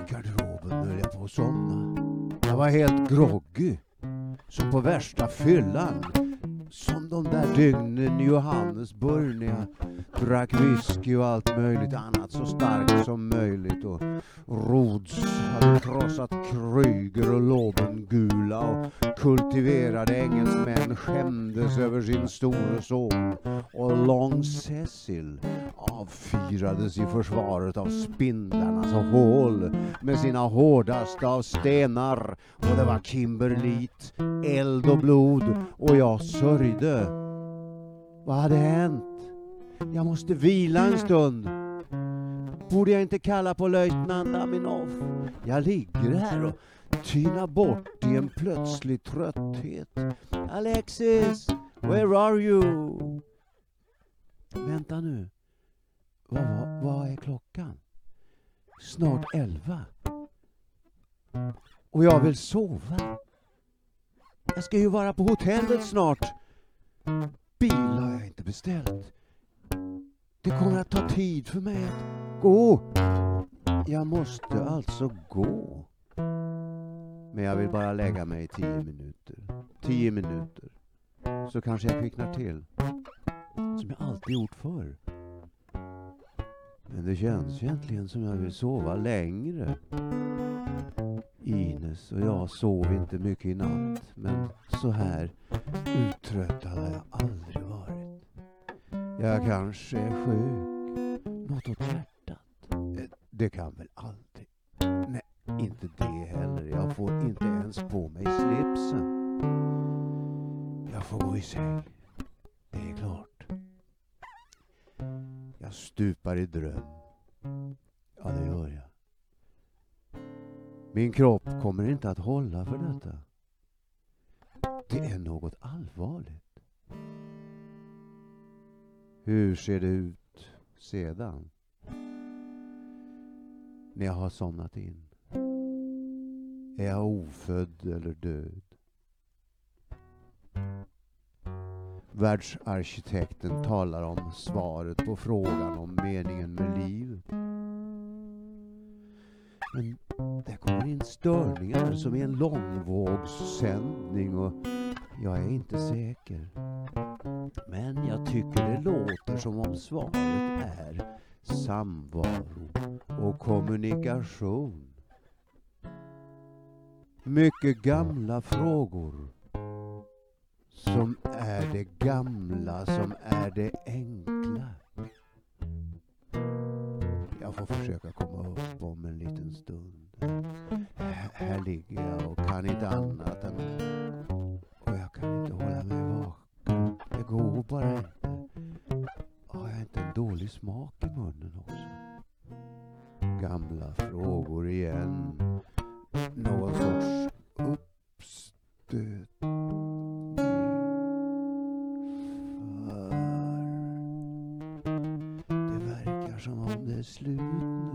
I garderoben höll jag på att somna. Jag var helt groggy. Som på värsta fyllan. Som de där dygnen i Johannesburg när jag drack whisky och allt möjligt annat så starkt som möjligt. Och Rhodes hade krossat Kryger och Lobengula och kultiverade engelsmän skämdes över sin store son. Och Long Cecil avfyrades i försvaret av spindlarnas hål med sina hårdaste av stenar. Och det var Kimberlit, eld och blod och jag sörjde. Vad hade hänt? Jag måste vila en stund. Borde jag inte kalla på löjtnant Aminov? Jag ligger här och tynar bort i en plötslig trötthet. Alexis, where are you? Vänta nu. Vad, vad, vad är klockan? Snart elva. Och jag vill sova. Jag ska ju vara på hotellet snart. Bil har jag inte beställt. Det kommer att ta tid för mig att gå. Jag måste alltså gå. Men jag vill bara lägga mig i tio minuter. Tio minuter. Så kanske jag kvicknar till. Som jag alltid gjort förr. Men det känns egentligen som jag vill sova längre. Ines och jag sov inte mycket i natt. Men så här uttröttad har jag aldrig varit. Jag kanske är sjuk. Något åt hjärtat. Eh, det kan väl aldrig. Nej, inte det heller. Jag får inte ens på mig slipsen. Jag får gå i säng. Det är klart. Jag stupar i dröm. Min kropp kommer inte att hålla för detta. Det är något allvarligt. Hur ser det ut sedan? När jag har somnat in? Är jag ofödd eller död? Världsarkitekten talar om svaret på frågan om meningen med livet. Men det kommer in störningar som i en långvågssändning och jag är inte säker. Men jag tycker det låter som om svaret är samvaro och kommunikation. Mycket gamla frågor som är det gamla som är det enkla. Jag får försöka komma upp om en liten stund. Här, här ligger jag och kan inte annat än... Och jag kan inte hålla mig vaken. Det går bara inte. Har jag inte en dålig smak i munnen också? Gamla frågor igen. Någon sorts uppstöt. Är slut nu.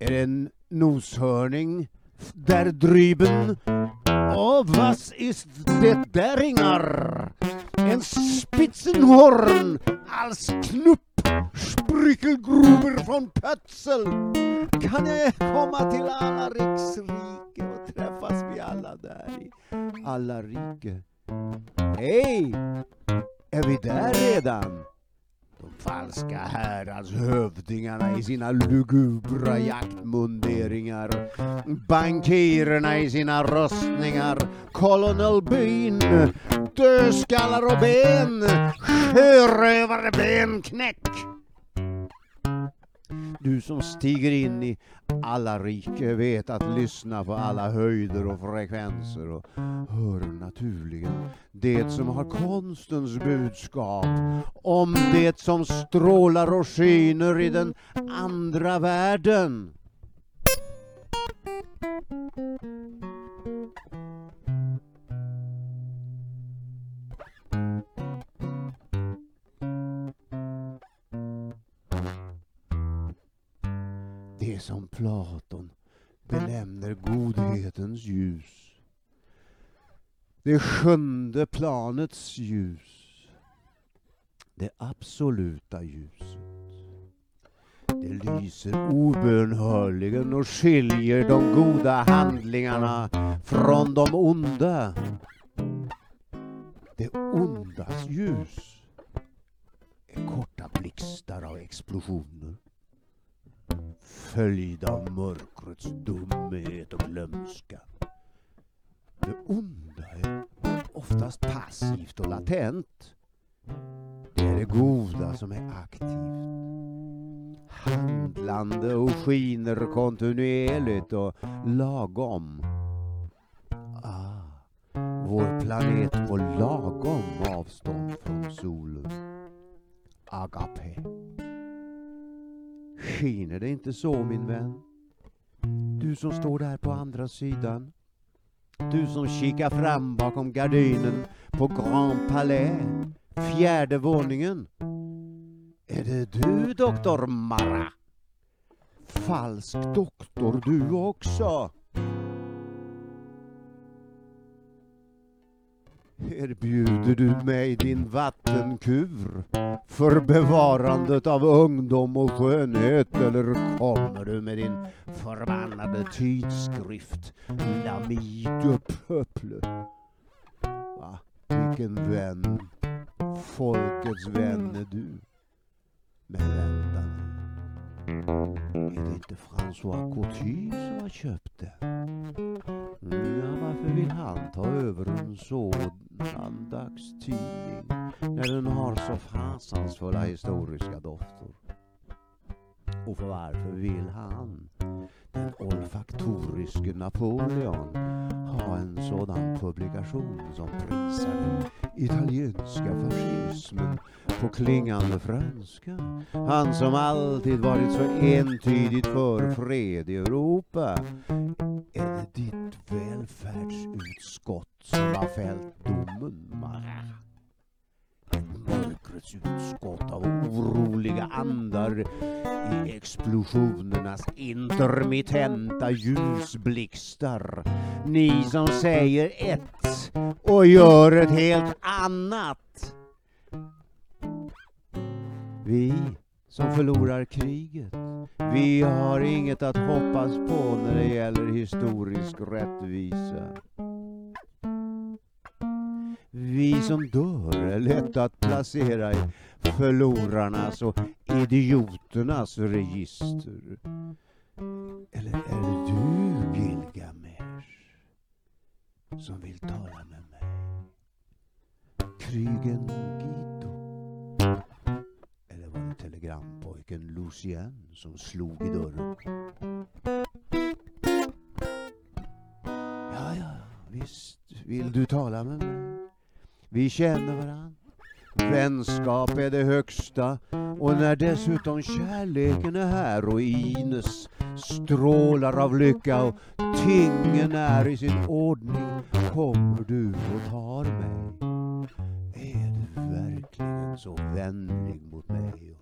Är det en noshörning där drüben? Oh, was ist det där Ingar? En Spitzenhorn als Knupp Sprickelgruber från Pötzel. Kan jag komma till alla riksrike och träffas vi alla där i alla rike? Hej! Är vi där redan? Falska häradshövdingarna i sina lugubra jaktmunderingar. Bankirerna i sina röstningar. Colonel Bean. Dödskallar och ben. Sjörövarbenknäck. Du som stiger in i alla rike vet att lyssna på alla höjder och frekvenser och hör naturligen det som har konstens budskap om det som strålar och skiner i den andra världen. Det som Platon benämner godhetens ljus. Det sjunde planets ljus. Det absoluta ljuset. Det lyser obönhörligen och skiljer de goda handlingarna från de onda. Det ondas ljus är korta blixtar av explosioner Följd av mörkrets dumhet och glömska. Det onda är oftast passivt och latent. Det är det goda som är aktivt. Handlande och skiner kontinuerligt och lagom. Ah, vår planet på lagom avstånd från solen. Agape. Skiner det inte så min vän? Du som står där på andra sidan. Du som kikar fram bakom gardinen på Grand Palais, fjärde våningen. Är det du, doktor Mara? Falsk doktor du också? Erbjuder du mig din vattenkur för bevarandet av ungdom och skönhet eller kommer du med din förbannade tidskrift Lamid du? Va? Ah, vilken vän, folkets vän är du? Men vänta nu. Är det inte François Couture som har köpt den? Ja, varför vill han ta över en sådan dagstidning när den har så fasansfulla historiska dofter? Och för varför vill han, den olfaktoriske Napoleon, ha en sådan publikation som prisar den italienska fascismen på klingande franska? Han som alltid varit så entydigt för fred i Europa. Är det ditt välfärdsutskott som har fällt domen, Mara? Mörkrets utskott av oroliga andar i explosionernas intermittenta ljusblixtar. Ni som säger ett och gör ett helt annat. Vi som förlorar kriget. Vi har inget att hoppas på när det gäller historisk rättvisa. Vi som dör är lätta att placera i förlorarnas och idioternas register. Eller är det du, Gilgamesh, som vill tala med mig? Krygen Gito? Eller var det telegrampojken Lucien som slog i dörren? Ja, ja, visst vill du tala med mig. Vi känner varann. Vänskap är det högsta och när dessutom kärleken är här och Ines strålar av lycka och tingen är i sin ordning kommer du och tar mig. Är du verkligen så vänlig mot mig och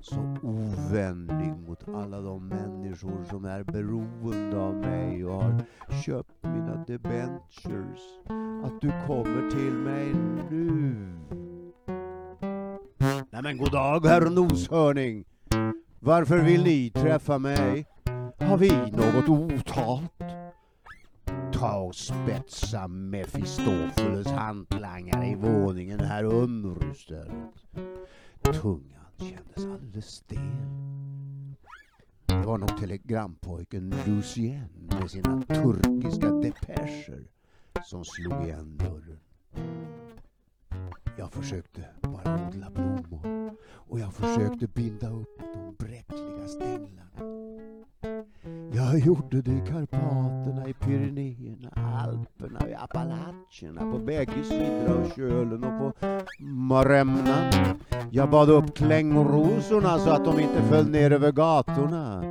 så ovänlig mot alla de människor som är beroende av mig och har köpt mina debentures att du kommer till mig nu? Nej men god dag herr noshörning. Varför vill ni träffa mig? Har vi något otalt? Ta och spetsa Mefistofeles hantlangare i våningen här under istället kändes alldeles stel. Det var nog telegrampojken Lucien med sina turkiska depescher som slog igen dörren. Jag försökte bara odla blommor och jag försökte binda upp de bräckliga stänglarna. Jag gjorde det i Karpaterna, i Pyrenéerna, Alperna, i Appalacherna, på bägge sidor av kölen och på Maremnan. Jag bad upp klängrosorna så att de inte föll ner över gatorna.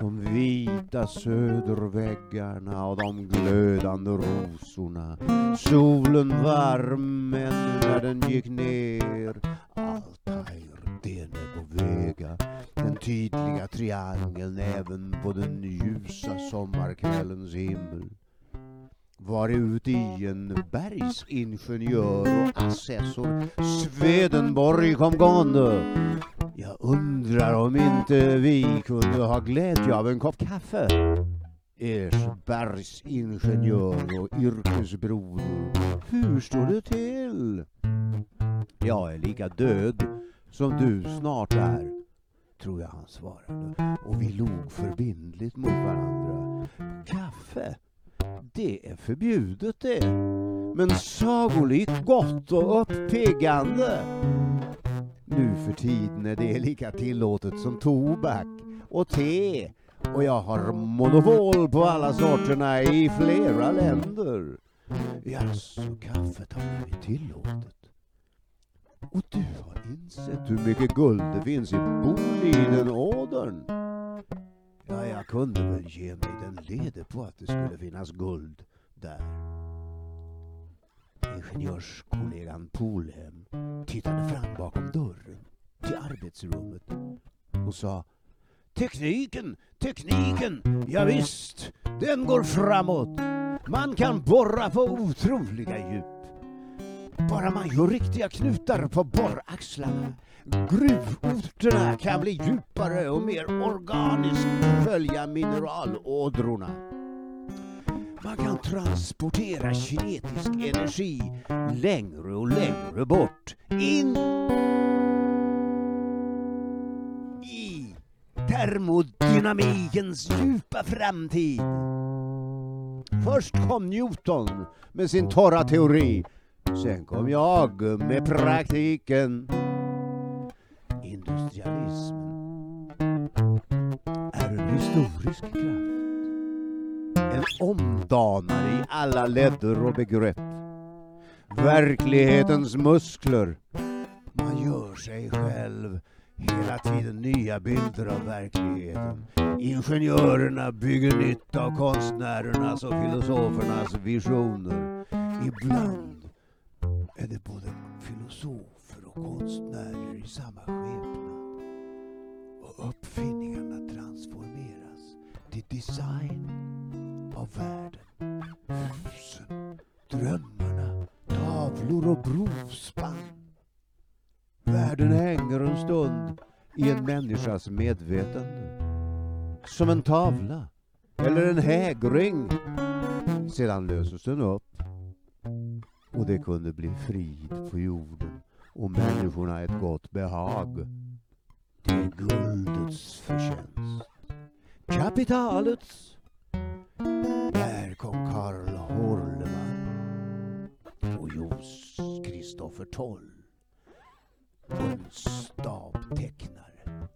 De vita söderväggarna och de glödande rosorna. Solen varm ännu när den gick ner. Altair, dene på Vega. Den tydliga triangeln även på den ljusa sommarkvällens himmel var uti en bergsingenjör och assessor Swedenborg kom gående. Jag Undrar om inte vi kunde ha glädje av en kopp kaffe? Ers bergsingenjör och yrkesbroder. Hur står det till? Jag är lika död som du snart är, tror jag han svarade. Och vi log förbindligt mot varandra. Kaffe, det är förbjudet det. Men sagolikt gott och uppiggande. Nu för tiden är det lika tillåtet som tobak och te och jag har monopol på alla sorterna i flera länder. Jaså, kaffet har blivit tillåtet? Och du har insett hur mycket guld det finns i Bolidenådern? Ja, jag kunde väl ge mig den lede på att det skulle finnas guld där. Ingenjörskollegan Polhem tittade fram bakom dörren till arbetsrummet och sa Tekniken, tekniken, ja visst, den går framåt. Man kan borra på otroliga djup. Bara man gör riktiga knutar på borraxlarna. Gruvorterna kan bli djupare och mer organiskt följa mineralådrorna. Man kan transportera kinetisk energi längre och längre bort. In i termodynamikens djupa framtid. Först kom Newton med sin torra teori. Sen kom jag med praktiken. Industrialismen är en historisk kraft. En omdanare i alla ledder och begrepp. Verklighetens muskler. Man gör sig själv hela tiden nya bilder av verkligheten. Ingenjörerna bygger nytt av konstnärernas och filosofernas visioner. Ibland är det både filosofer och konstnärer i samma skepnad. Och uppfinningarna transformeras till design av världen. Husen, drömmarna, tavlor och brovspann. Världen hänger en stund i en människas medvetande. Som en tavla eller en hägring. Sedan löses den upp och det kunde bli frid på jorden och människorna ett gott behag. Det är guldets förtjänst. Kapitalets. Där kom Karl Horleman och Jos Kristoffer Toll stavtecknare.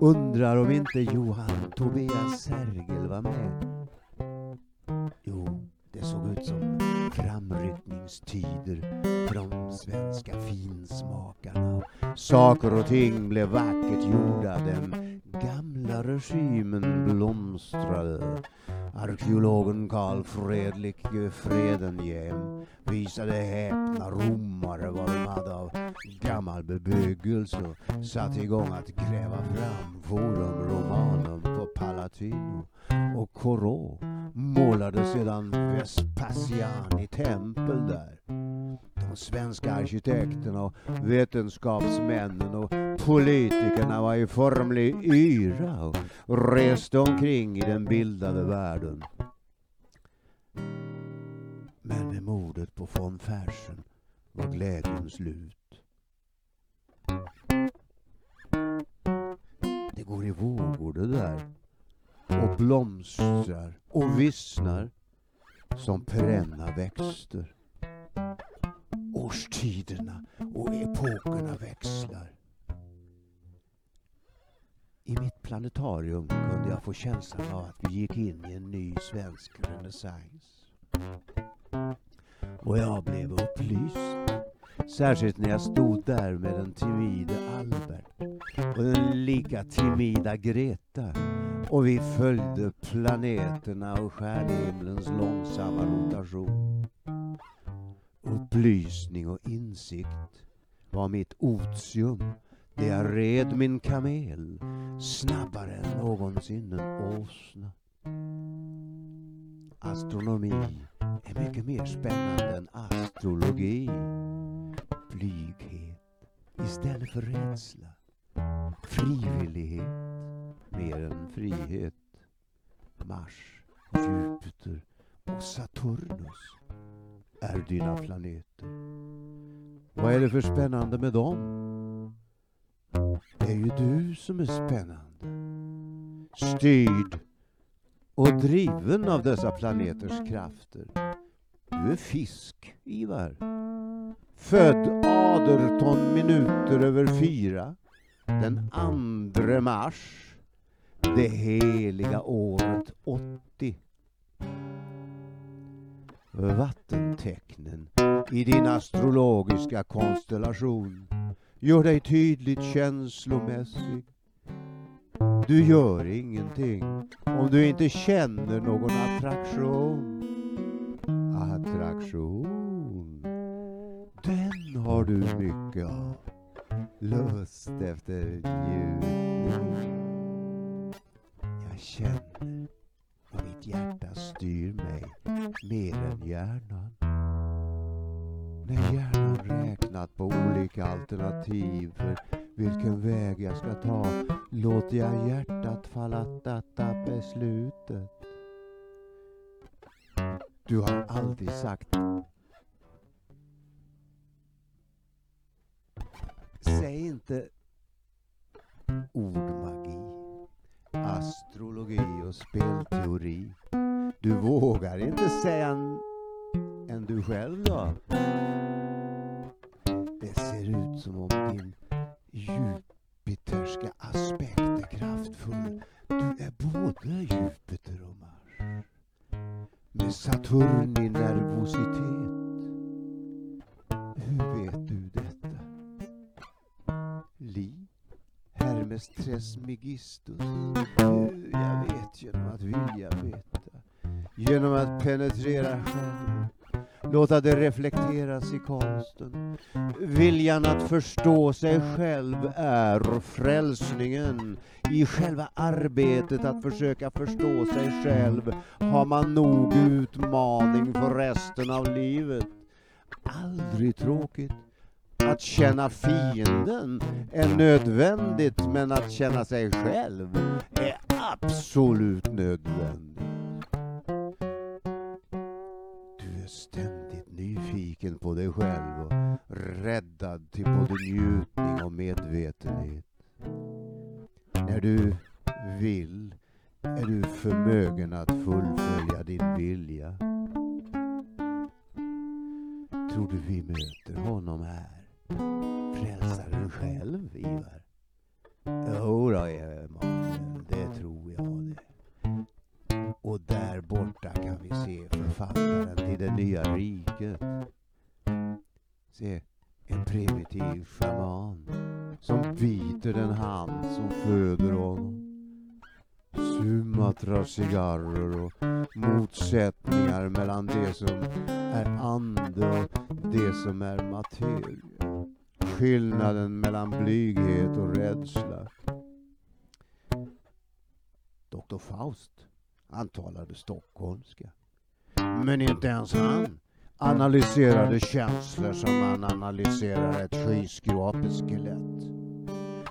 Undrar om inte Johan Tobias Sergel var med? Jo, det såg ut som framryckning framryckningstider för de svenska finsmakarna. Saker och ting blev vackert gjorda. Den gamla regimen blomstrade. Arkeologen Karl Fredrik Fredenhjem visade häpna romare vad de hade av gammal bebyggelse och satte igång att gräva fram Forum Romanum Palatino. Och Corot målade sedan Vespasiani tempel där. De svenska arkitekterna och vetenskapsmännen och politikerna var i formlig yra och reste omkring i den bildade världen. Men med mordet på von Fersen var glädjen slut. Det går i vågor det där och blomstrar och vissnar som perenna växter. Årstiderna och epokerna växlar. I mitt planetarium kunde jag få känslan av att vi gick in i en ny svensk renässans. Och jag blev upplyst. Särskilt när jag stod där med den timide Albert och den lika timida Greta och vi följde planeterna och stjärnhimlens långsamma rotation. Upplysning och insikt var mitt otium där jag red min kamel snabbare än någonsin en åsna. Astronomi är mycket mer spännande än astrologi. Blyghet istället för rädsla. frivillighet mer än frihet. Mars, Jupiter och Saturnus är dina planeter. Vad är det för spännande med dem? Det är ju du som är spännande. Styrd och driven av dessa planeters krafter. Du är fisk, Ivar. Född 18 minuter över fyra den 2 mars det heliga året 80. Vattentecknen i din astrologiska konstellation gör dig tydligt känslomässig. Du gör ingenting om du inte känner någon attraktion. Attraktion, den har du mycket av. Lust efter njutning. Jag känner och mitt hjärta styr mig mer än hjärnan. När hjärnan räknat på olika alternativ för vilken väg jag ska ta låter jag hjärtat falla detta beslutet. Du har aldrig sagt Säg inte ordmagi, astrologi och spelteori. Du vågar inte säga en, En du själv då? Det ser ut som om din jupiterska aspekt är kraftfull. Du är både Jupiter och Mars. Med Saturn i nervositet. Hur vet du detta? Li? Hermes Trismegistus? Penetrera själv. Låta det reflekteras i konsten. Viljan att förstå sig själv är frälsningen. I själva arbetet att försöka förstå sig själv har man nog utmaning för resten av livet. Aldrig tråkigt. Att känna fienden är nödvändigt men att känna sig själv är absolut nödvändigt. Du är ständigt nyfiken på dig själv och räddad till både njutning och medvetenhet. När du vill är du förmögen att fullfölja din vilja. Tror du vi möter honom här? Frälsaren själv, Ivar? Jodå, Emanuel, det tror jag det. Och där borta kan vi se författaren till det nya riket. Se, en primitiv schaman som biter den hand som föder honom. Sumatra cigarrer och motsättningar mellan det som är ande och det som är materia. Skillnaden mellan blyghet och rädsla. Dr Faust, han talade stockholmska. Men inte ens han analyserade känslor som man analyserar ett skyskrapeskelett.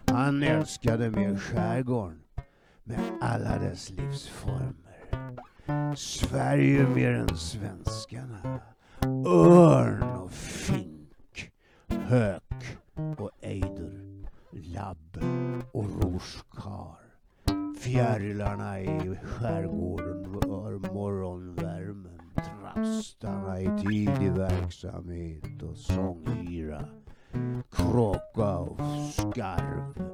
Han älskade mer skärgården med alla dess livsformer. Sverige mer än svenskarna. Örn och fink. Hök Fjärilarna i skärgården var morgonvärmen. Trastarna i tidig verksamhet och sångyra. Kråka och skarv.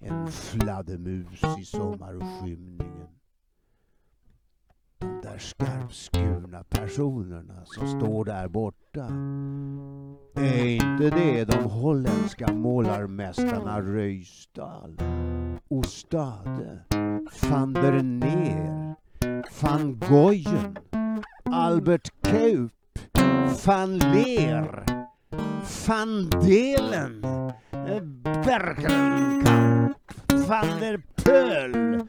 En fladdermus i sommarskymningen. De där skarpskurna personerna som står där borta. Är inte det de holländska målarmästarna Röjstad, Stade? Van der Neer, van Goyen, Albert Kaup, van Leer, van Delen, eh, Bergenkamp, van der Pöl,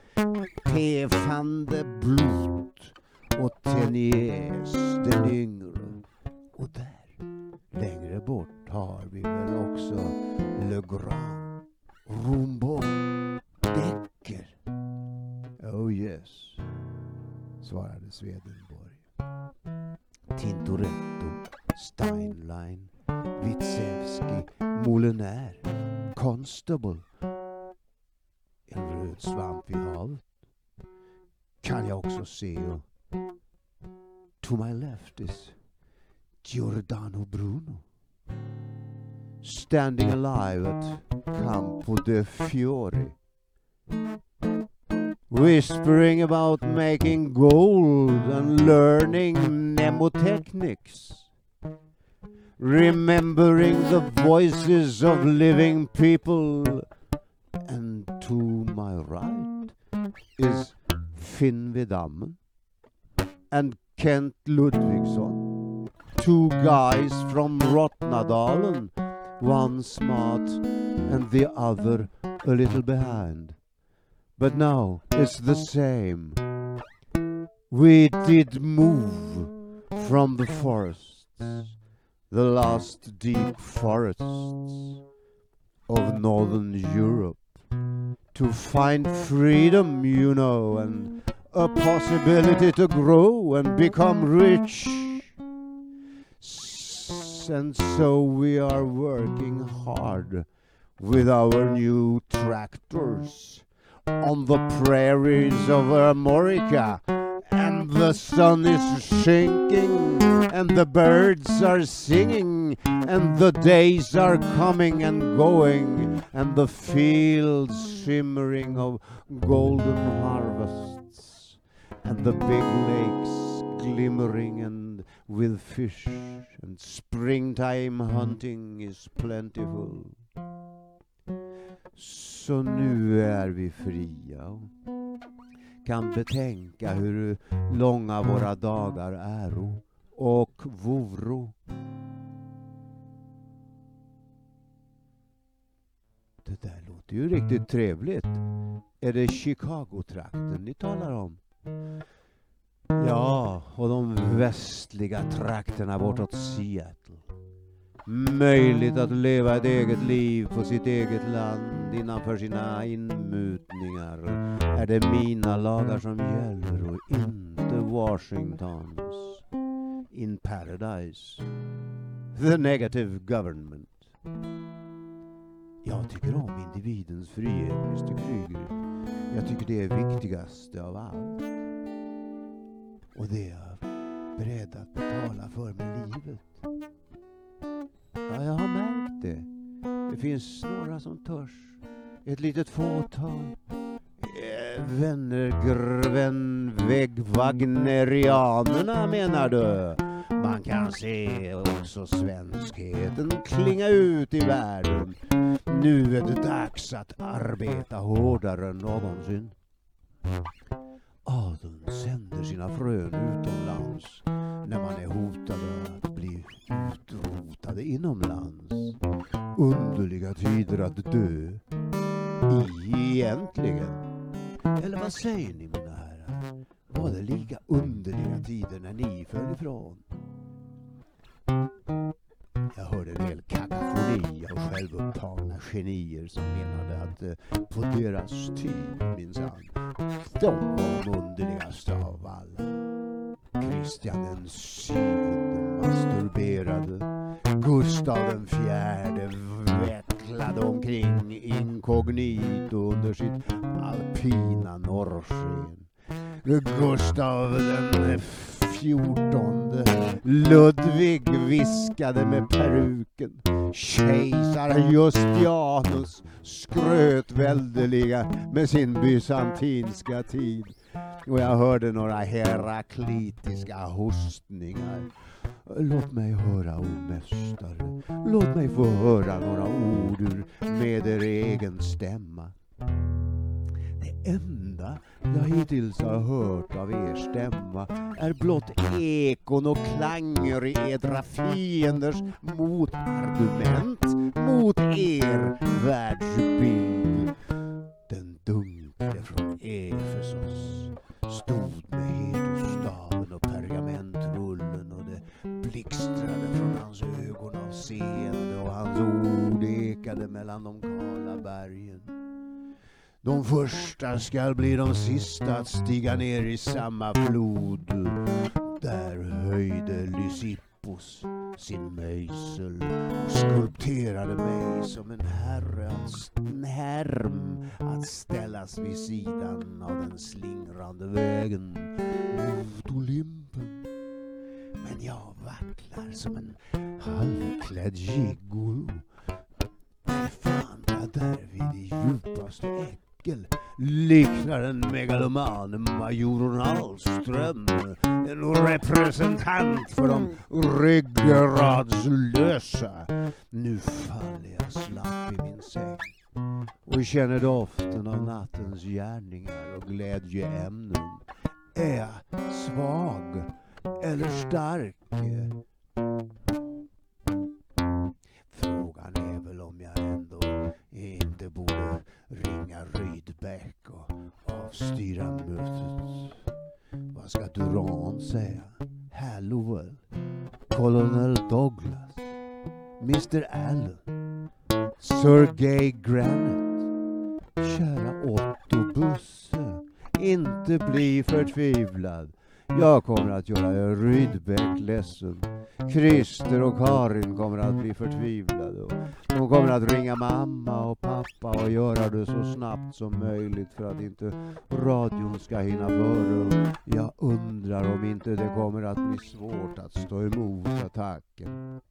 P. van der Blut och Teniers den yngre. Och där, längre bort, har vi väl också Le Grand, Rimbaud Yes, svarade Swedenborg. Tintoretto, Steinlein, Witzewski, Molinär, Constable. En röd svamp vid havet kan jag också se. Och to my left is Giordano Bruno. Standing alive at Campo de Fiori. Whispering about making gold and learning mnemotechnics. Remembering the voices of living people. And to my right is Finn Vedammen and Kent Ludvigsson. Two guys from Rottnadalen, one smart and the other a little behind. But now it's the same. We did move from the forests, the last deep forests of northern Europe, to find freedom, you know, and a possibility to grow and become rich. And so we are working hard with our new tractors on the prairies of America. And the sun is sinking, and the birds are singing, and the days are coming and going, and the fields shimmering of golden harvests, and the big lakes glimmering and with fish, and springtime hunting is plentiful. Så nu är vi fria och kan betänka hur långa våra dagar äro och voro. Det där låter ju riktigt trevligt. Är det Chicago-trakten ni talar om? Ja, och de västliga trakterna bortåt Seattle. Möjligt att leva ett eget liv på sitt eget land innanför sina inmutningar. Är det mina lagar som gäller och inte Washingtons? In paradise. The negative government. Jag tycker om individens frihet, Mr Kryger. Jag tycker det är viktigaste av allt. Och det är jag beredd att betala för med livet. Ja, jag har märkt det. Det finns några som törs. Ett litet fåtal. Eh, Vänner, grven, vägg, Wagnerianerna menar du? Man kan se också svenskheten klinga ut i världen. Nu är det dags att arbeta hårdare än någonsin. Adeln sänder sina frön utomlands när man är hotade att bli utrotade inomlands. Underliga tider att dö i egentligen. Eller vad säger ni mina herrar? Var det lika underliga tider när ni föll ifrån? Jag hörde en hel kakafoni av självupptagna genier som menade att eh, på deras tid minsann, de var de underligaste av alla. Kristian den syvende masturberade. Gustav den fjärde vecklade omkring inkognito under sitt alpina norrsken. Gustav den fjortonde Ludvig viskade med peruken. Kejsar Justianus skröt väldeliga med sin bysantinska tid. Och jag hörde några heraklitiska hostningar. Låt mig höra, o mästare. Låt mig få höra några ord ur med er egen stämma. Det enda jag hittills har hört av er stämma är blott ekon och klanger i edra fienders motargument mot er världsbild. Den dunkle från Efesos stod med hedersstaven och pergamentrullen och det blixtrade från hans ögon av seende och hans ord ekade mellan de kala bergen. De första skall bli de sista att stiga ner i samma flod. Där höjde Lysippos sin möjsel och skulpterade mig som en herre en härm att ställas vid sidan av den slingrande vägen mot Olympen. Men jag vacklar som en halvklädd gigolo. Fan, därvid i djupaste äckel liknar en megaloman major Ahlström. En representant för de ryggradslösa. Nu faller jag slapp i min säng och känner doften av nattens gärningar och glädjeämnen. Är jag svag eller stark? Det borde ringa Rydbeck och avstyra mötet. Vad ska Duran säga? Hallowell? Colonel Douglas? Mr Allen? Sergej Granit? Kära Otto Busse, inte bli förtvivlad. Jag kommer att göra Rydbeck ledsen. Christer och Karin kommer att bli förtvivlade. De kommer att ringa mamma och pappa och göra det så snabbt som möjligt för att inte radion ska hinna före. Jag undrar om inte det kommer att bli svårt att stå emot attacken.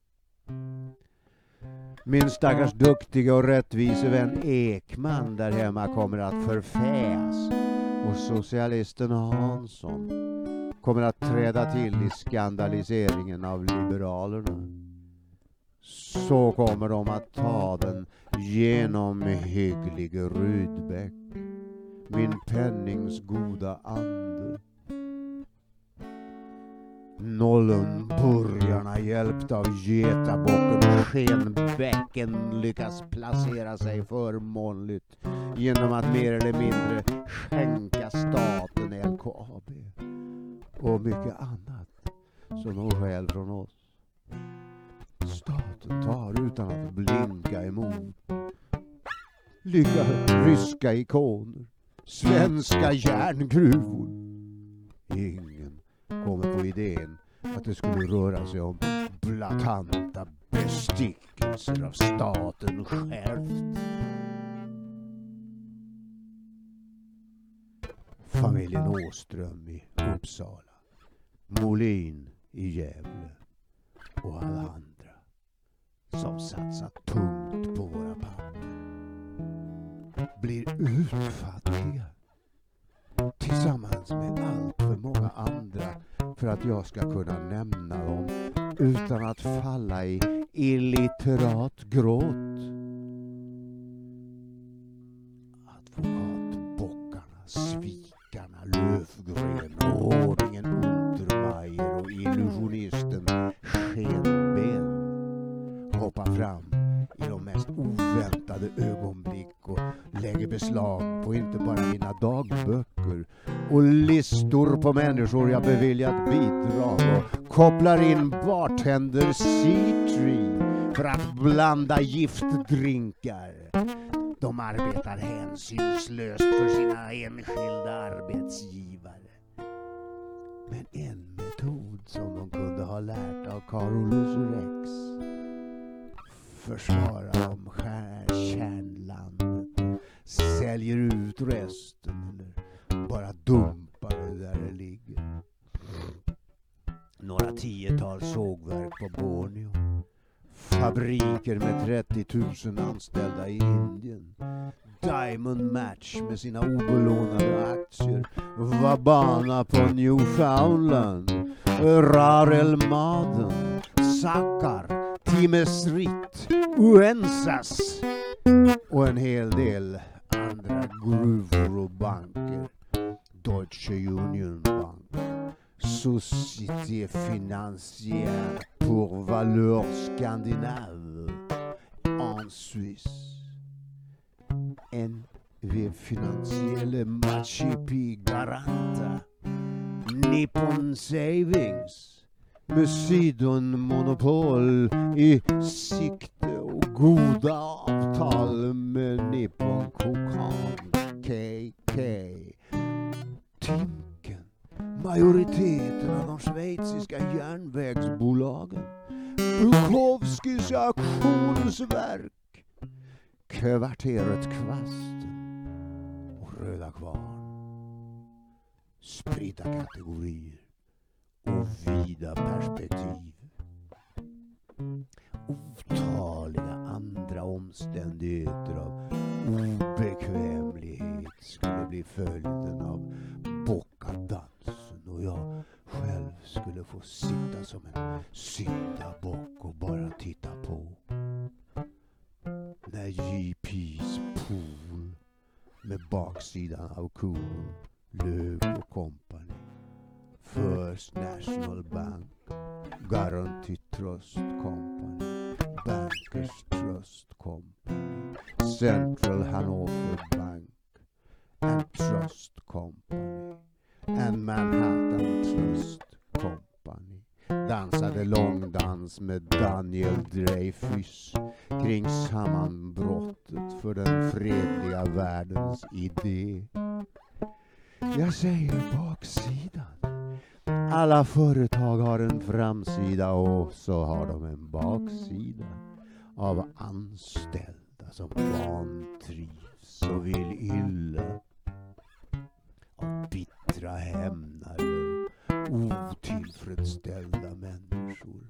Min stackars duktiga och rättvise vän Ekman där hemma kommer att förfäas. och socialisten Hansson kommer att träda till i skandaliseringen av liberalerna. Så kommer de att ta den genom hygglig Rydbeck, min pennings goda ande. Nollunburgarna hjälpta av getabocken Skenbäcken lyckas placera sig förmånligt genom att mer eller mindre skänka staten LKAB och mycket annat som de stjäl från oss. Staten tar utan att blinka emot. Lycka ryska ikoner, svenska järngruvor. Ingen kommer på idén att det skulle röra sig om blatanta bestickelser av staten självt. Familjen Åström i Uppsala. Molin i Gävle och alla andra som satsat tungt på våra papper blir utfattiga tillsammans med allt för många andra för att jag ska kunna nämna dem utan att falla i illiterat gråt. Advokatbockarna, svikarna, Löfgren, ordningen Untermeier och illusionist hoppar fram i de mest oväntade ögonblick och lägger beslag på inte bara mina dagböcker och listor på människor jag beviljat bidrag och kopplar in bartender Seatree för att blanda giftdrinkar. De arbetar hänsynslöst för sina enskilda arbetsgivare. Men en metod som de kunde ha lärt av Carolus Rex försvarar de kärnlandet, säljer ut resten eller bara dumpar det där det ligger. Några tiotal sågverk på Borneo. Fabriker med 30 000 anställda i Indien. Diamond Match med sina obelånade aktier. Vabana på Newfoundland. Rarel Maden. Timesrit. Uensas. Och en hel del andra gruvor. Deutsche Union Bank. Société financière pour valeur scandinave en Suisse. NV Finansielle Machipi Garanta. Nippon Savings. Poseidon-monopol i sikte och goda avtal med Nippon Kokan KK. Timken, majoriteten av de schweiziska järnvägsbolagen, Bukowskis auktionsverk, kvarteret Kvasten och Röda Kvarn. Spridda kategorier och vida perspektiv. Otaliga andra omständigheter av obekvämlighet skulle bli följden av bockadansen och jag själv skulle få sitta som en syndabock och bara titta på. När JP's pool med baksidan av kon Löv och kompani First National Bank Guarantee Trust Company Bankers Trust Company Central Hanover Bank and Trust Company and Manhattan Trust Company dansade långdans med Daniel Dreyfus kring sammanbrottet för den fredliga världens idé. Jag säger baksidan. Alla företag har en framsida och så har de en baksida av anställda som vantrivs och vill illa. Av bittra hämnare och otillfredsställda människor.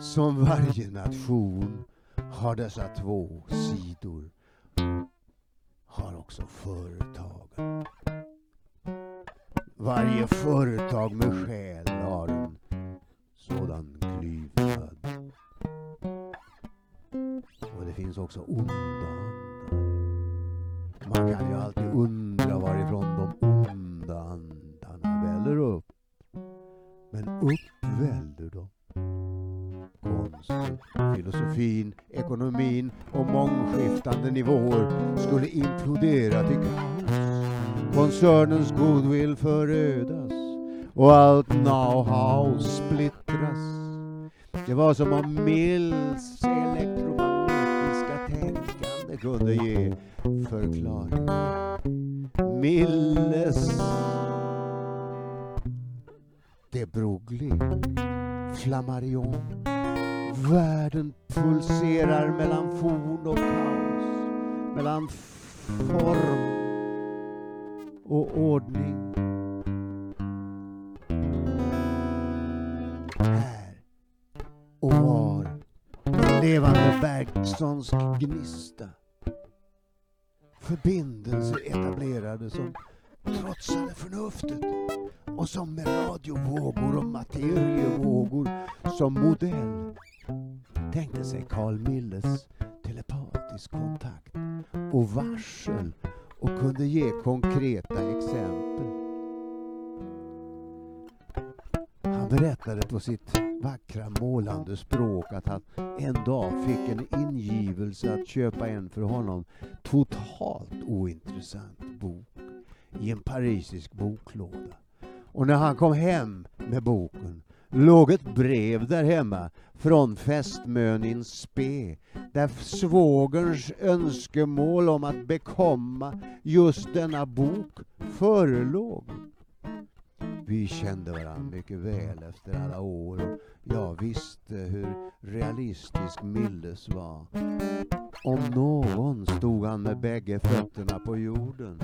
Som varje nation har dessa två sidor har också företag varje företag med själ har en sådan klyvnad. Och det finns också onda andar. Man kan ju alltid undra varifrån de onda andarna väller upp. Men upp väller de. Konsten, filosofin, ekonomin och mångskiftande nivåer skulle implodera till kaos. Koncernens goodwill förödas och allt know-how splittras. Det var som om Mills elektromagnetiska tänkande kunde ge förklaring. Milles de Broglie, Flammarion. Världen pulserar mellan forn och kaos, mellan form och ordning. Här och var en levande verkstans gnista. Förbindelser etablerade som trotsade förnuftet och som med radiovågor och materievågor som modell tänkte sig Carl Milles telepatisk kontakt och varsel och kunde ge konkreta exempel. Han berättade på sitt vackra målande språk att han en dag fick en ingivelse att köpa en för honom totalt ointressant bok i en parisisk boklåda. Och när han kom hem med boken låg ett brev där hemma från fästmön in spe där svågerns önskemål om att bekomma just denna bok förelåg. Vi kände varandra mycket väl efter alla år och jag visste hur realistisk Milles var. Om någon stod han med bägge fötterna på jorden.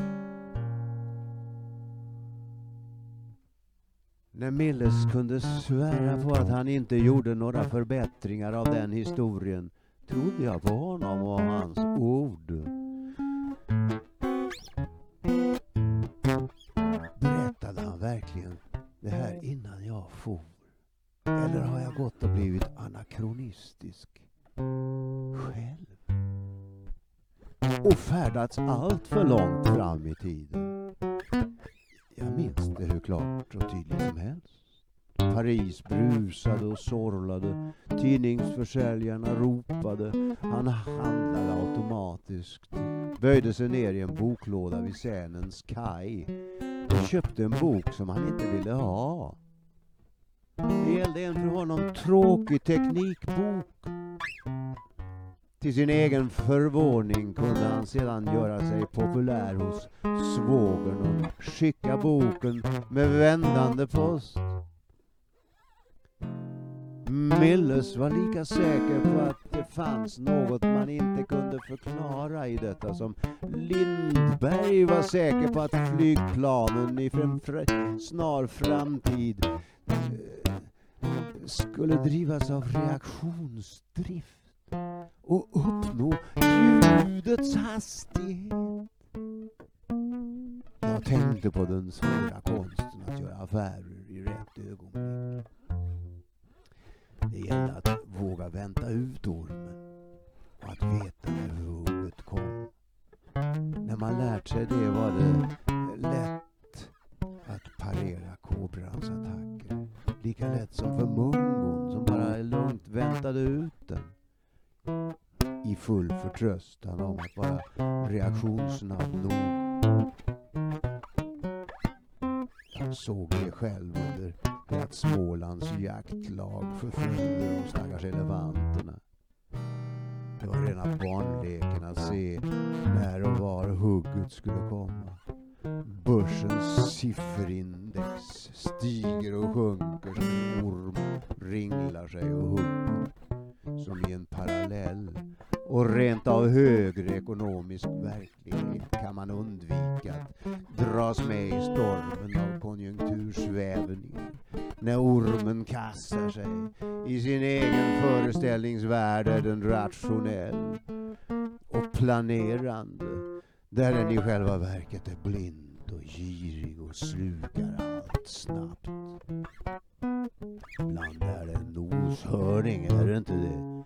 När Milles kunde svära på att han inte gjorde några förbättringar av den historien trodde jag på honom och hans ord. Berättade han verkligen det här innan jag for? Eller har jag gått och blivit anakronistisk själv? Och färdats allt för långt fram i tiden? Jag minns det hur klart och tydligt som helst. Paris brusade och sorlade. Tidningsförsäljarna ropade. Han handlade automatiskt. Böjde sig ner i en boklåda vid Sänens kaj. Och köpte en bok som han inte ville ha. Det gällde en för honom tråkig teknikbok. Till sin egen förvåning kunde han sedan göra sig populär hos svågern och skicka boken med vändande post. Milles var lika säker på att det fanns något man inte kunde förklara i detta som Lindberg var säker på att flygplanen i en snar framtid eh, skulle drivas av reaktionsdrift och uppnå ljudets hastighet. Jag tänkte på den svåra konsten att göra affärer i rätt ögonblick. Det gällde att våga vänta ut ormen och att veta när hugget kom. När man lärt sig det var det lätt att parera kobrans attacker. Lika lätt som för mungon som bara lugnt väntade ut den. I full förtröstan om att vara reaktionssnabb nog. Jag såg det själv under det att Smålands jaktlag förföljde de stackars elefanterna. Det var rena barnleken att se när och var hugget skulle komma. Börsens sifferindex stiger och sjunker som en orm ringlar sig och hugger som i en parallell och rent av högre ekonomisk verklighet kan man undvika att dras med i stormen av konjunktursvävningar när ormen kastar sig. I sin egen föreställningsvärld är den rationell och planerande där den i själva verket är blind och girig och slukar allt snabbt. Ibland är det en noshörning, är det inte det?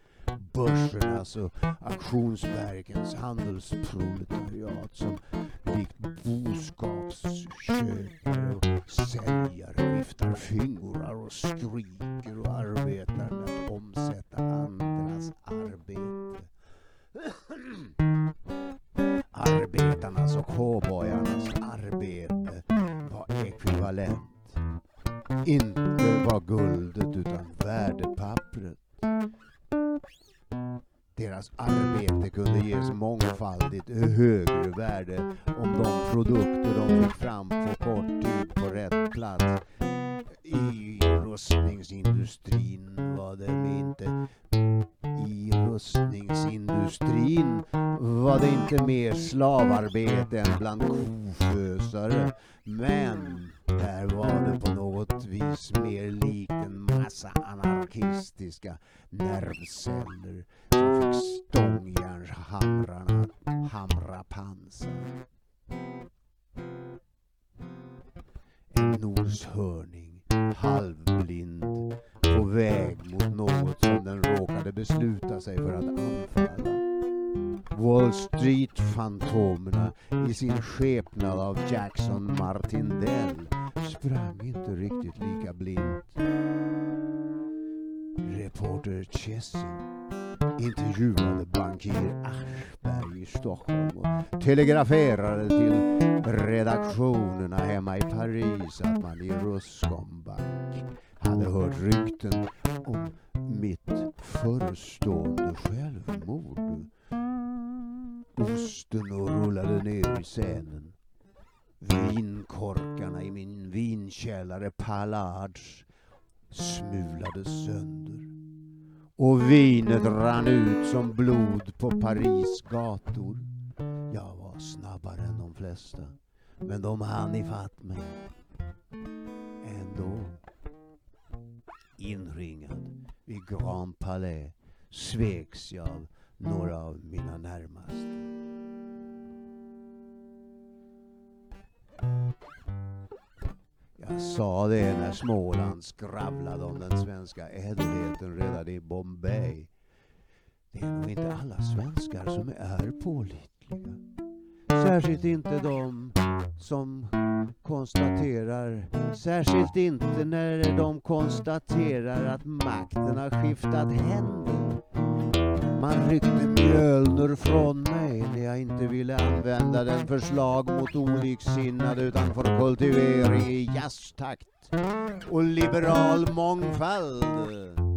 börsernas och auktionsverkens handelsproletariat som likt boskapsköpare och säljare viftar fingrar och skriker och arbetar med att omsätta andras arbete. Arbetarnas och cowboyarnas slavarbete än bland kofösare. Telegraferade till redaktionerna hemma i Paris att man i Ruscombank hade hört rykten om mitt förestående självmord. Osten och rullade ner i scenen. Vinkorkarna i min vinkällare Pallards smulades sönder. Och vinet rann ut som blod på Paris gator. Jag var snabbare än de flesta. Men de hann ifatt mig. Ändå. Inringad vid Grand Palais sveks jag av några av mina närmaste. Jag sa det när Småland skravlade om den svenska ädelheten redan i Bombay. Det är nog inte alla svenskar som är pålitliga. Särskilt inte de som konstaterar, särskilt inte när de konstaterar att makten har skiftat händer. Man ryckte Mjölner från mig när jag inte ville använda den förslag mot oliksinnade utan för kultivering i jazztakt och liberal mångfald.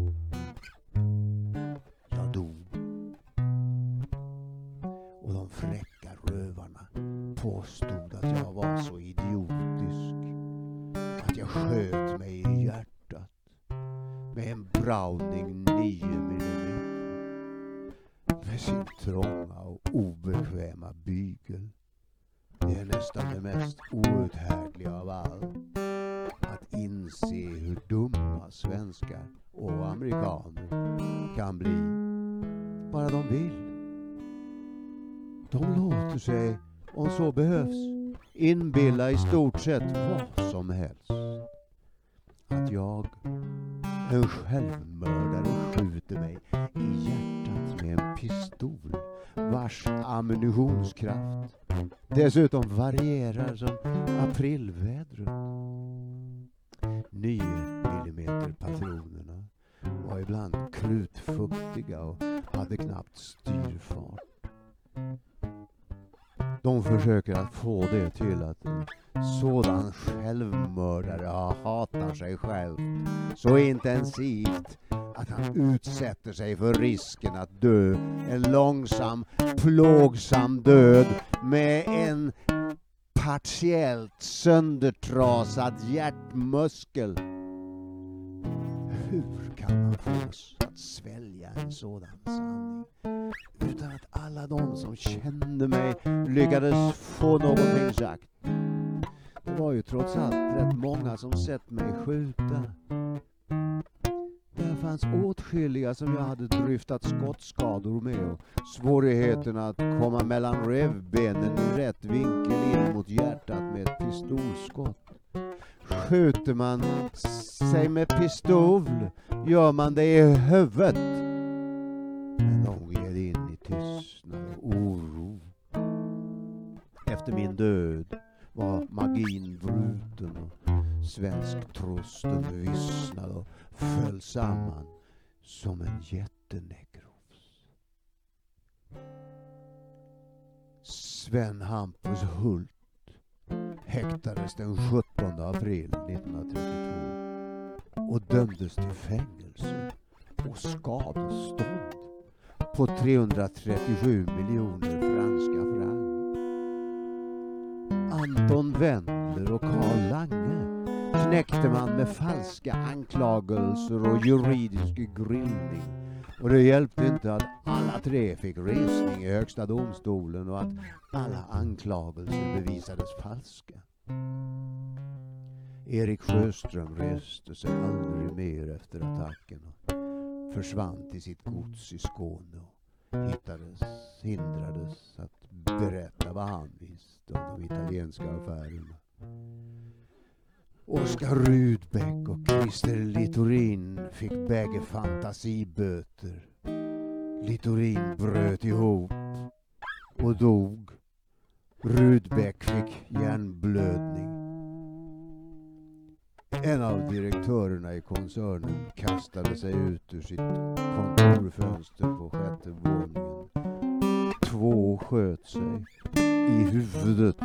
Påstod att jag var så idiotisk att jag sköt mig i hjärtat med en Browning 9 mm med sin trånga och obekväma bygel. Det är nästan det mest outhärdliga av allt. Att inse hur dumma svenskar och amerikaner kan bli. Bara de vill. De låter sig, om så behövs, inbilla i stort sett vad som helst. Att jag, en självmördare, skjuter mig i hjärtat med en pistol vars ammunitionskraft dessutom varierar som aprilvädret. 9 mm patronerna var ibland krutfuktiga och hade knappt styrfart. De försöker att få det till att en sådan självmördare hatar sig själv så intensivt att han utsätter sig för risken att dö en långsam, plågsam död med en partiellt söndertrasad hjärtmuskel. Hur kan man få oss att svälja en sådan sanning utan att alla de som kände mig lyckades få någonting sagt? Det var ju trots allt rätt många som sett mig skjuta. Där fanns åtskilliga som jag hade dryftat skottskador med och svårigheterna att komma mellan revbenen i rätt vinkel in mot hjärtat med ett pistolskott. Skjuter man sig med pistol gör man det i huvudet. Men Efter min död var magin bruten och svensktrosten vissnade och föll samman som en jättenekros. Sven Hampus Hult häktades den 17 april 1932 och dömdes till fängelse och skadestånd på 337 miljoner Anton Wendler och Karl Lange knäckte man med falska anklagelser och juridisk grillning. Och det hjälpte inte att alla tre fick resning i Högsta domstolen och att alla anklagelser bevisades falska. Erik Sjöström reste sig aldrig mer efter attacken och försvann till sitt gods i Skåne och hittades, hindrades att berätta vad han visste av de italienska affärerna. Oskar Rudbeck och Christer Littorin fick bägge fantasiböter. Littorin bröt ihop och dog. Rudbeck fick hjärnblödning. En av direktörerna i koncernen kastade sig ut ur sitt kontorfönster på sjätte våningen. Två sköt sig i huvudet.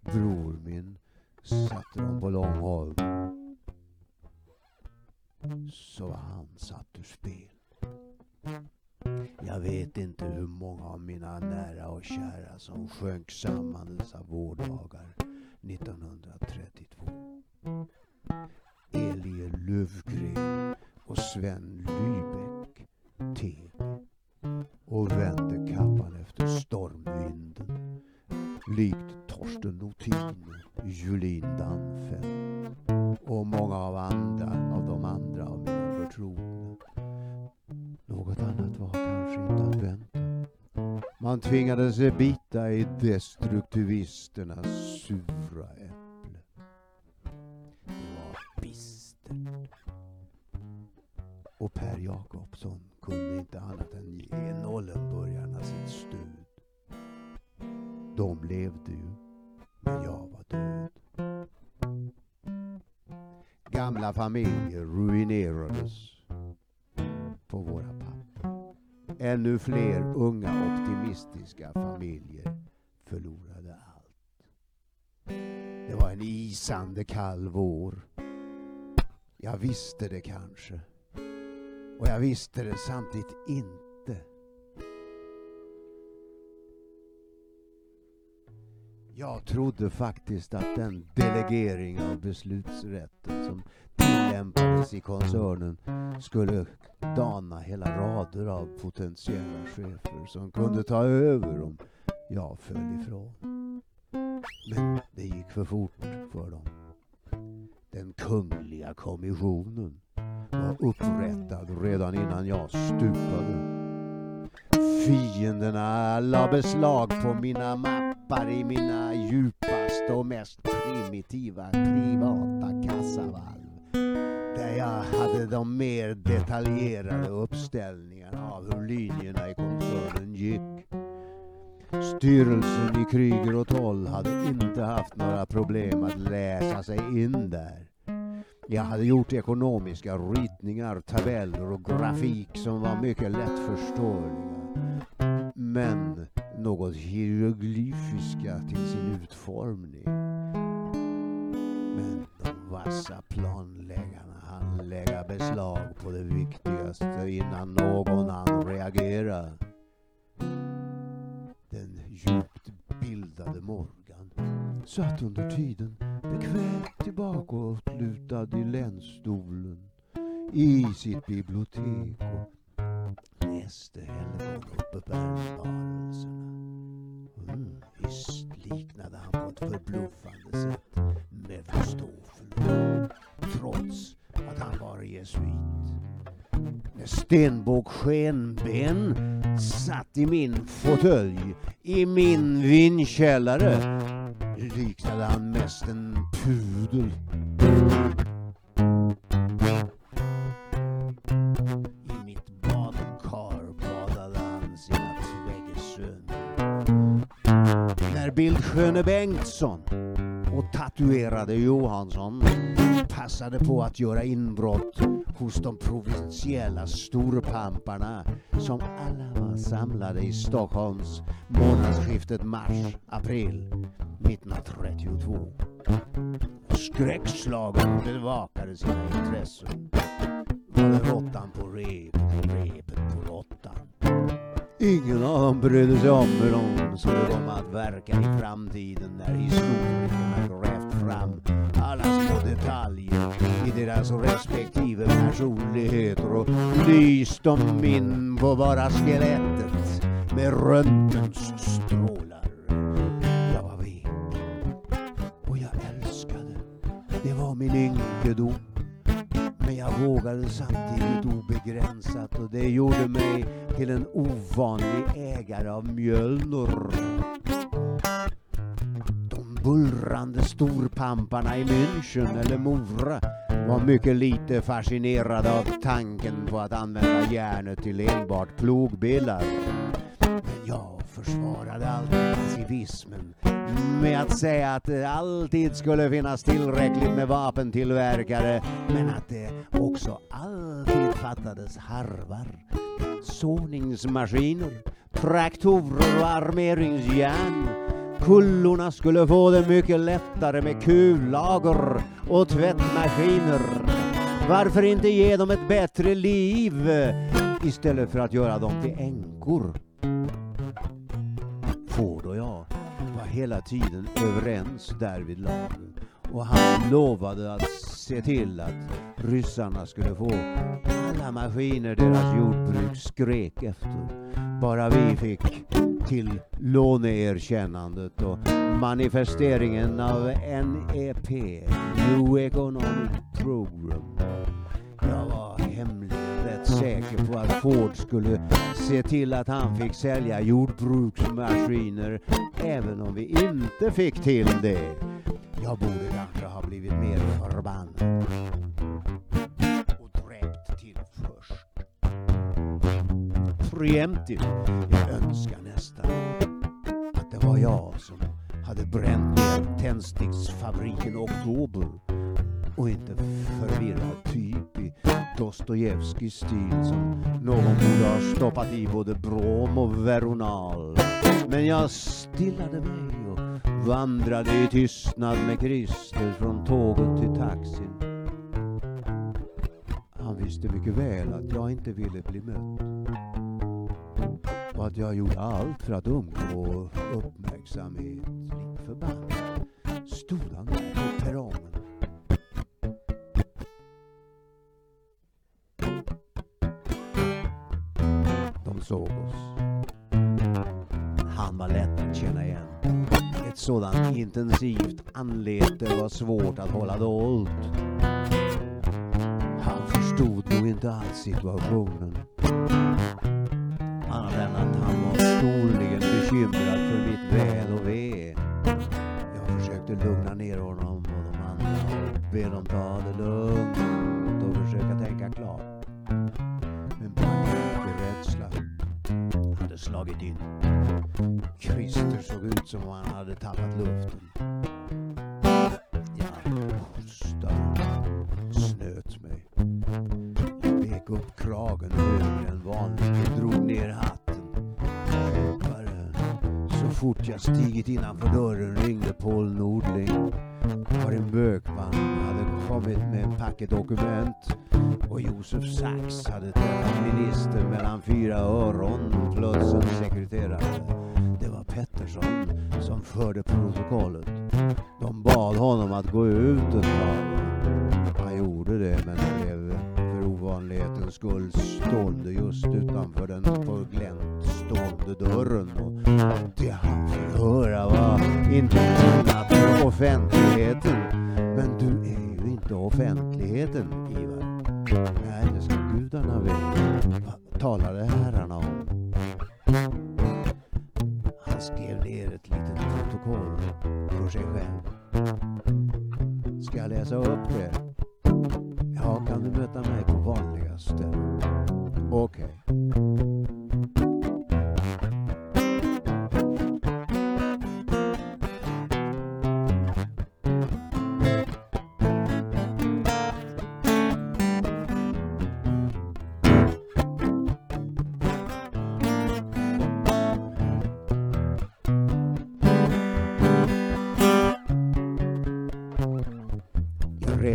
Bror min satte dem på Långholm. Så var han satt ur spel. Jag vet inte hur många av mina nära och kära som sjönk samman dessa vårdagar 1932. Elie Löfgren och Sven Lybeck T. och vände likt Torsten Nothin Julin Danfelt och många av andra av de andra av mina förtrogna. Något annat var kanske inte att vänta. Man tvingade sig bita i destruktivisternas sura äpple. Det var bistert. Och Per Jakobsson kunde inte annat än ge Nollenburgarna sitt stöd. De levde ju, men jag var död. Gamla familjer ruinerades på våra papper. Ännu fler unga optimistiska familjer förlorade allt. Det var en isande kall vår. Jag visste det kanske. Och jag visste det samtidigt inte. Jag trodde faktiskt att den delegering av beslutsrätten som tillämpades i koncernen skulle dana hela rader av potentiella chefer som kunde ta över om jag föll ifrån. Men det gick för fort för dem. Den kungliga kommissionen var upprättad redan innan jag stupade. Fienderna la beslag på mina mappar i mina djupaste och mest primitiva privata kassavalv. Där jag hade de mer detaljerade uppställningarna av hur linjerna i koncernen gick. Styrelsen i Kryger och Toll hade inte haft några problem att läsa sig in där. Jag hade gjort ekonomiska ritningar, tabeller och grafik som var mycket lättförståeliga. Men något hieroglyfiska till sin utformning. Men de vassa planläggarna hann lägga beslag på det viktigaste innan någon hann reagera. Den djupt bildade Morgan satt under tiden bekvämt tillbakalutad i länsstolen i sitt bibliotek och läste helgonuppenbarelserna. Mm, visst liknade han på ett förbluffande sätt Mefistofel trots att han var jesuit. Med stenbågskenben satt i min fåtölj i min vinkällare liknade han mest en pudel. Sköne Bengtsson och tatuerade Johansson passade på att göra inbrott hos de provinsiella storpamparna som alla var samlade i Stockholms månadsskiftet mars-april 1932. Skräckslagen bevakade sina intressen. Var det råttan på rep? Ingen av dem brydde sig om hur de skulle komma att verka i framtiden när historikerna grävt fram alla små detaljer i deras respektive personligheter och lyst dem in på bara skelettet med röntgens strålar. Jag var vek och jag älskade. Det var min ynkedom. Men jag vågade samtidigt obegränsat och det gjorde mig till en ovanlig ägare av Mjölnor. De bullrande storpamparna i München eller Mora var mycket lite fascinerade av tanken på att använda järnet till enbart plogbillar. Men jag försvarade alltid pacifismen med att säga att det alltid skulle finnas tillräckligt med vapentillverkare men att det också alltid fattades harvar, såningsmaskiner, traktorer och armeringsjärn. Kullorna skulle få det mycket lättare med kullager och tvättmaskiner. Varför inte ge dem ett bättre liv eh, istället för att göra dem till änkor? Jag var hela tiden överens därvidlag och han lovade att se till att ryssarna skulle få alla maskiner deras jordbruk skrek efter. Bara vi fick till låneerkännandet och manifesteringen av NEP, New Economic Program säker på att Ford skulle se till att han fick sälja jordbruksmaskiner även om vi inte fick till det. Jag borde kanske ha blivit mer förbannad. Och dräpt till först. Preemptive. Jag önskar nästan att det var jag som hade bränt ner tändsticksfabriken Oktober och inte förvirrad typ i Dostojevskijs stil som någon borde ha stoppat i både brom och veronal. Men jag stillade mig och vandrade i tystnad med Christer från tåget till taxin. Han visste mycket väl att jag inte ville bli mött. Och att jag gjorde allt för att undgå uppmärksamhet. Lik förbannat såg oss. Han var lätt att känna igen. Ett sådant intensivt anlete var svårt att hålla dolt. Han förstod nog inte alls situationen. Annat än att han var storligen bekymrad för mitt väl och ve. Jag försökte lugna ner honom och de andra och be dem ta det lugnt med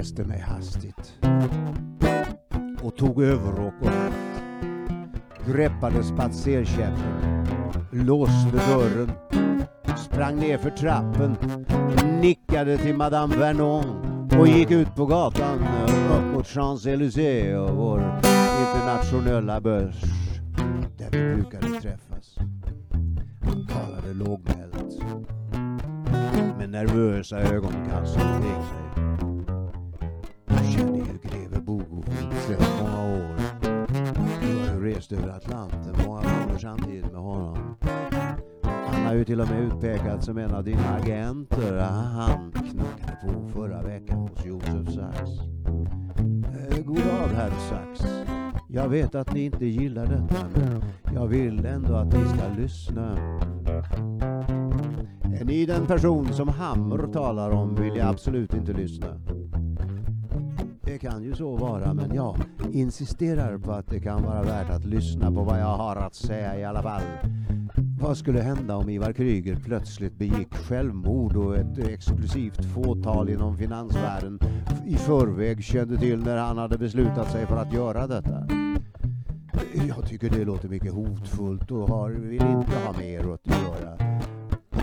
reste mig hastigt. Och tog överrock och hatt. Greppade spatserkäppen, låste dörren, sprang ner för trappen, nickade till Madame Vernon. Och gick ut på gatan. Upp mot Champs-Élysées och vår internationella börs. Där vi brukade träffas. Han talade lågmält. Med nervösa ögonkast omkring sig. Över Atlanten många gånger samtidigt med honom. Han har ju till och med utpekats som en av dina agenter. Han knackade på förra veckan hos Josef Sachs. Eh, god dag, herr Sachs. Jag vet att ni inte gillar detta, men jag vill ändå att ni ska lyssna. Är ni den person som Hammer talar om vill jag absolut inte lyssna. Det kan ju så vara, men jag insisterar på att det kan vara värt att lyssna på vad jag har att säga i alla fall. Vad skulle hända om Ivar Kryger plötsligt begick självmord och ett exklusivt fåtal inom finansvärlden i förväg kände till när han hade beslutat sig för att göra detta? Jag tycker det låter mycket hotfullt och har, vill inte ha mer att göra.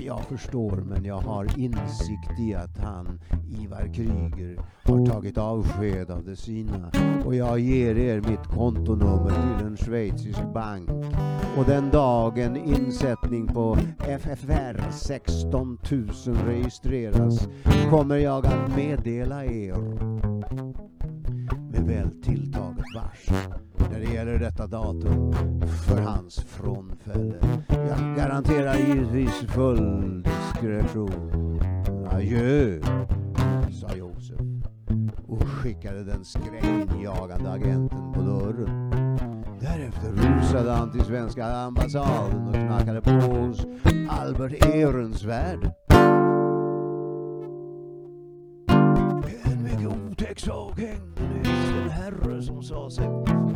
Jag förstår, men jag har insikt i att han, Ivar Kryger, har tagit avsked av det sina. Och jag ger er mitt kontonummer till en schweizisk bank. Och den dagen insättning på FFR 16 000 registreras kommer jag att meddela er väl tilltaget vars. när det gäller detta datum för hans frånfälle. Jag garanterar givetvis full diskretion. Adjö, sa Josef och skickade den skräckinjagande agenten på dörren. Därefter rusade han till svenska ambassaden och knackade på hos Albert Ehrensvärd. En mycket otäck sak hängde herre som sa sig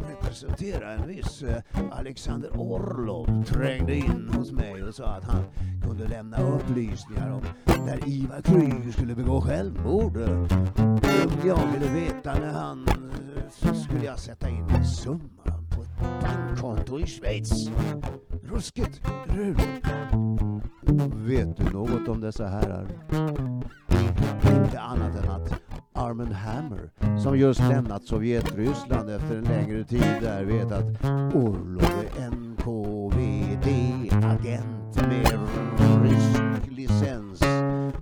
representera en viss eh, Alexander Orlov trängde in hos mig och sa att han kunde lämna upplysningar om när Ivar Kryger skulle begå självmord. Jag ville veta när han eh, så skulle jag sätta in en summa på ett bankkonto i Schweiz. Ruskigt, hur? Vet du något om dessa herrar? Inte annat än att Armen Hammer, som just lämnat Sovjetryssland efter en längre tid där, vet att Orlov är NK KGB-agent med rysk licens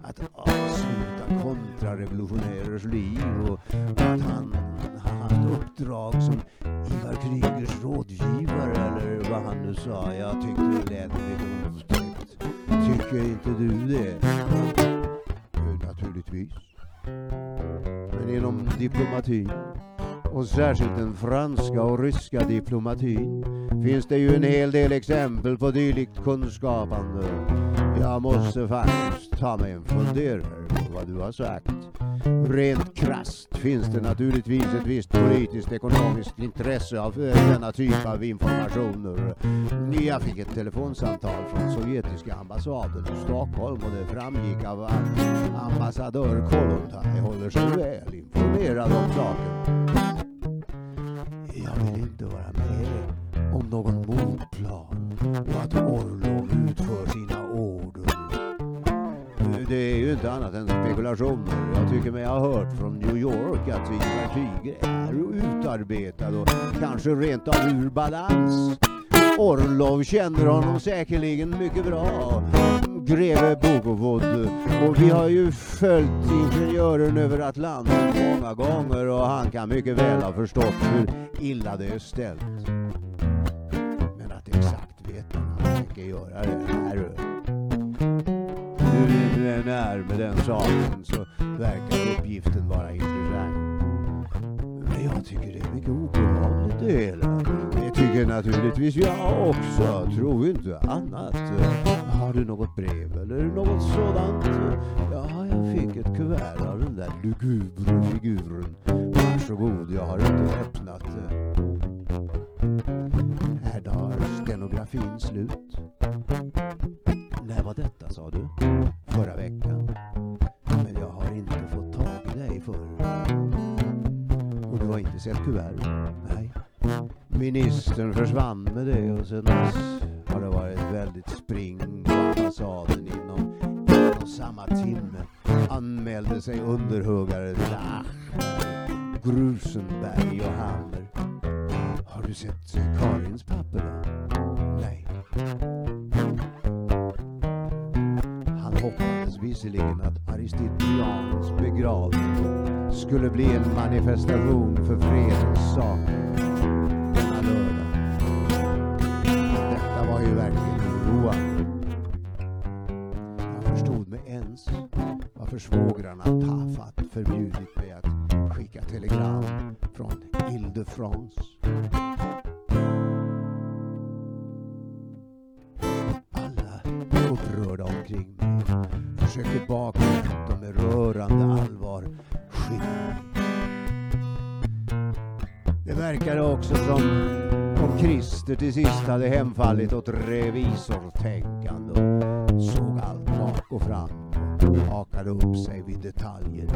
att avsluta kontrarevolutionärers liv och att han har haft uppdrag som Ivar Krygers rådgivare eller vad han nu sa. Jag tyckte det lät lite otäckt. Tycker inte du det? Naturligtvis. Men inom diplomatin och särskilt den franska och ryska diplomatin finns det ju en hel del exempel på dylikt kunskapande. Jag måste faktiskt ta mig en funderare på vad du har sagt. Rent krasst finns det naturligtvis ett visst politiskt ekonomiskt intresse av denna typ av informationer. Jag fick ett telefonsamtal från sovjetiska ambassaden i Stockholm och det framgick av att ambassadör Kollontaj håller sig väl informerad om saken. Jag vill inte vara med om någon mordplan och att Orlov utför sina. Det är ju inte annat än spekulationer. Jag tycker mig ha hört från New York att Ivar Kryger är utarbetad och kanske rent av ur balans. Orlov känner honom säkerligen mycket bra. Greve Bogovod. Och vi har ju följt ingenjören över Atlanten många gånger och han kan mycket väl ha förstått hur illa det är ställt. Men att exakt veta när han tänker göra det här hur det nu än är med den saken så verkar uppgiften vara intressant. Men jag tycker det är mycket obehagligt det hela. Det tycker naturligtvis jag också. Tro inte annat. Har du något brev eller något sådant? Ja, jag fick ett kuvert av den där lugubre figuren. Varsågod, jag har inte öppnat det. Här tar stenografin slut. Var detta sa du? Förra veckan. Men jag har inte fått tag i dig förr. Och du har inte sett kuvertet? Nej. Ministern försvann med det och sen dess har det varit väldigt spring på ambassaden inom en och samma timme. Anmälde sig underhuggare till Grusenberg och Hammer. Har du sett Karins papper då? Nej hoppades visserligen att Aristideans begravning skulle bli en manifestation för fredens sak denna lördag. Detta var ju verkligen oroande. Jag förstod med ens varför svågrarna tafatt förbjudit mig att skicka telegram från Ile-de-France. Christer till sist hade hemfallit åt revisortänkande och såg allt bak och fram och hakade upp sig vid detaljer.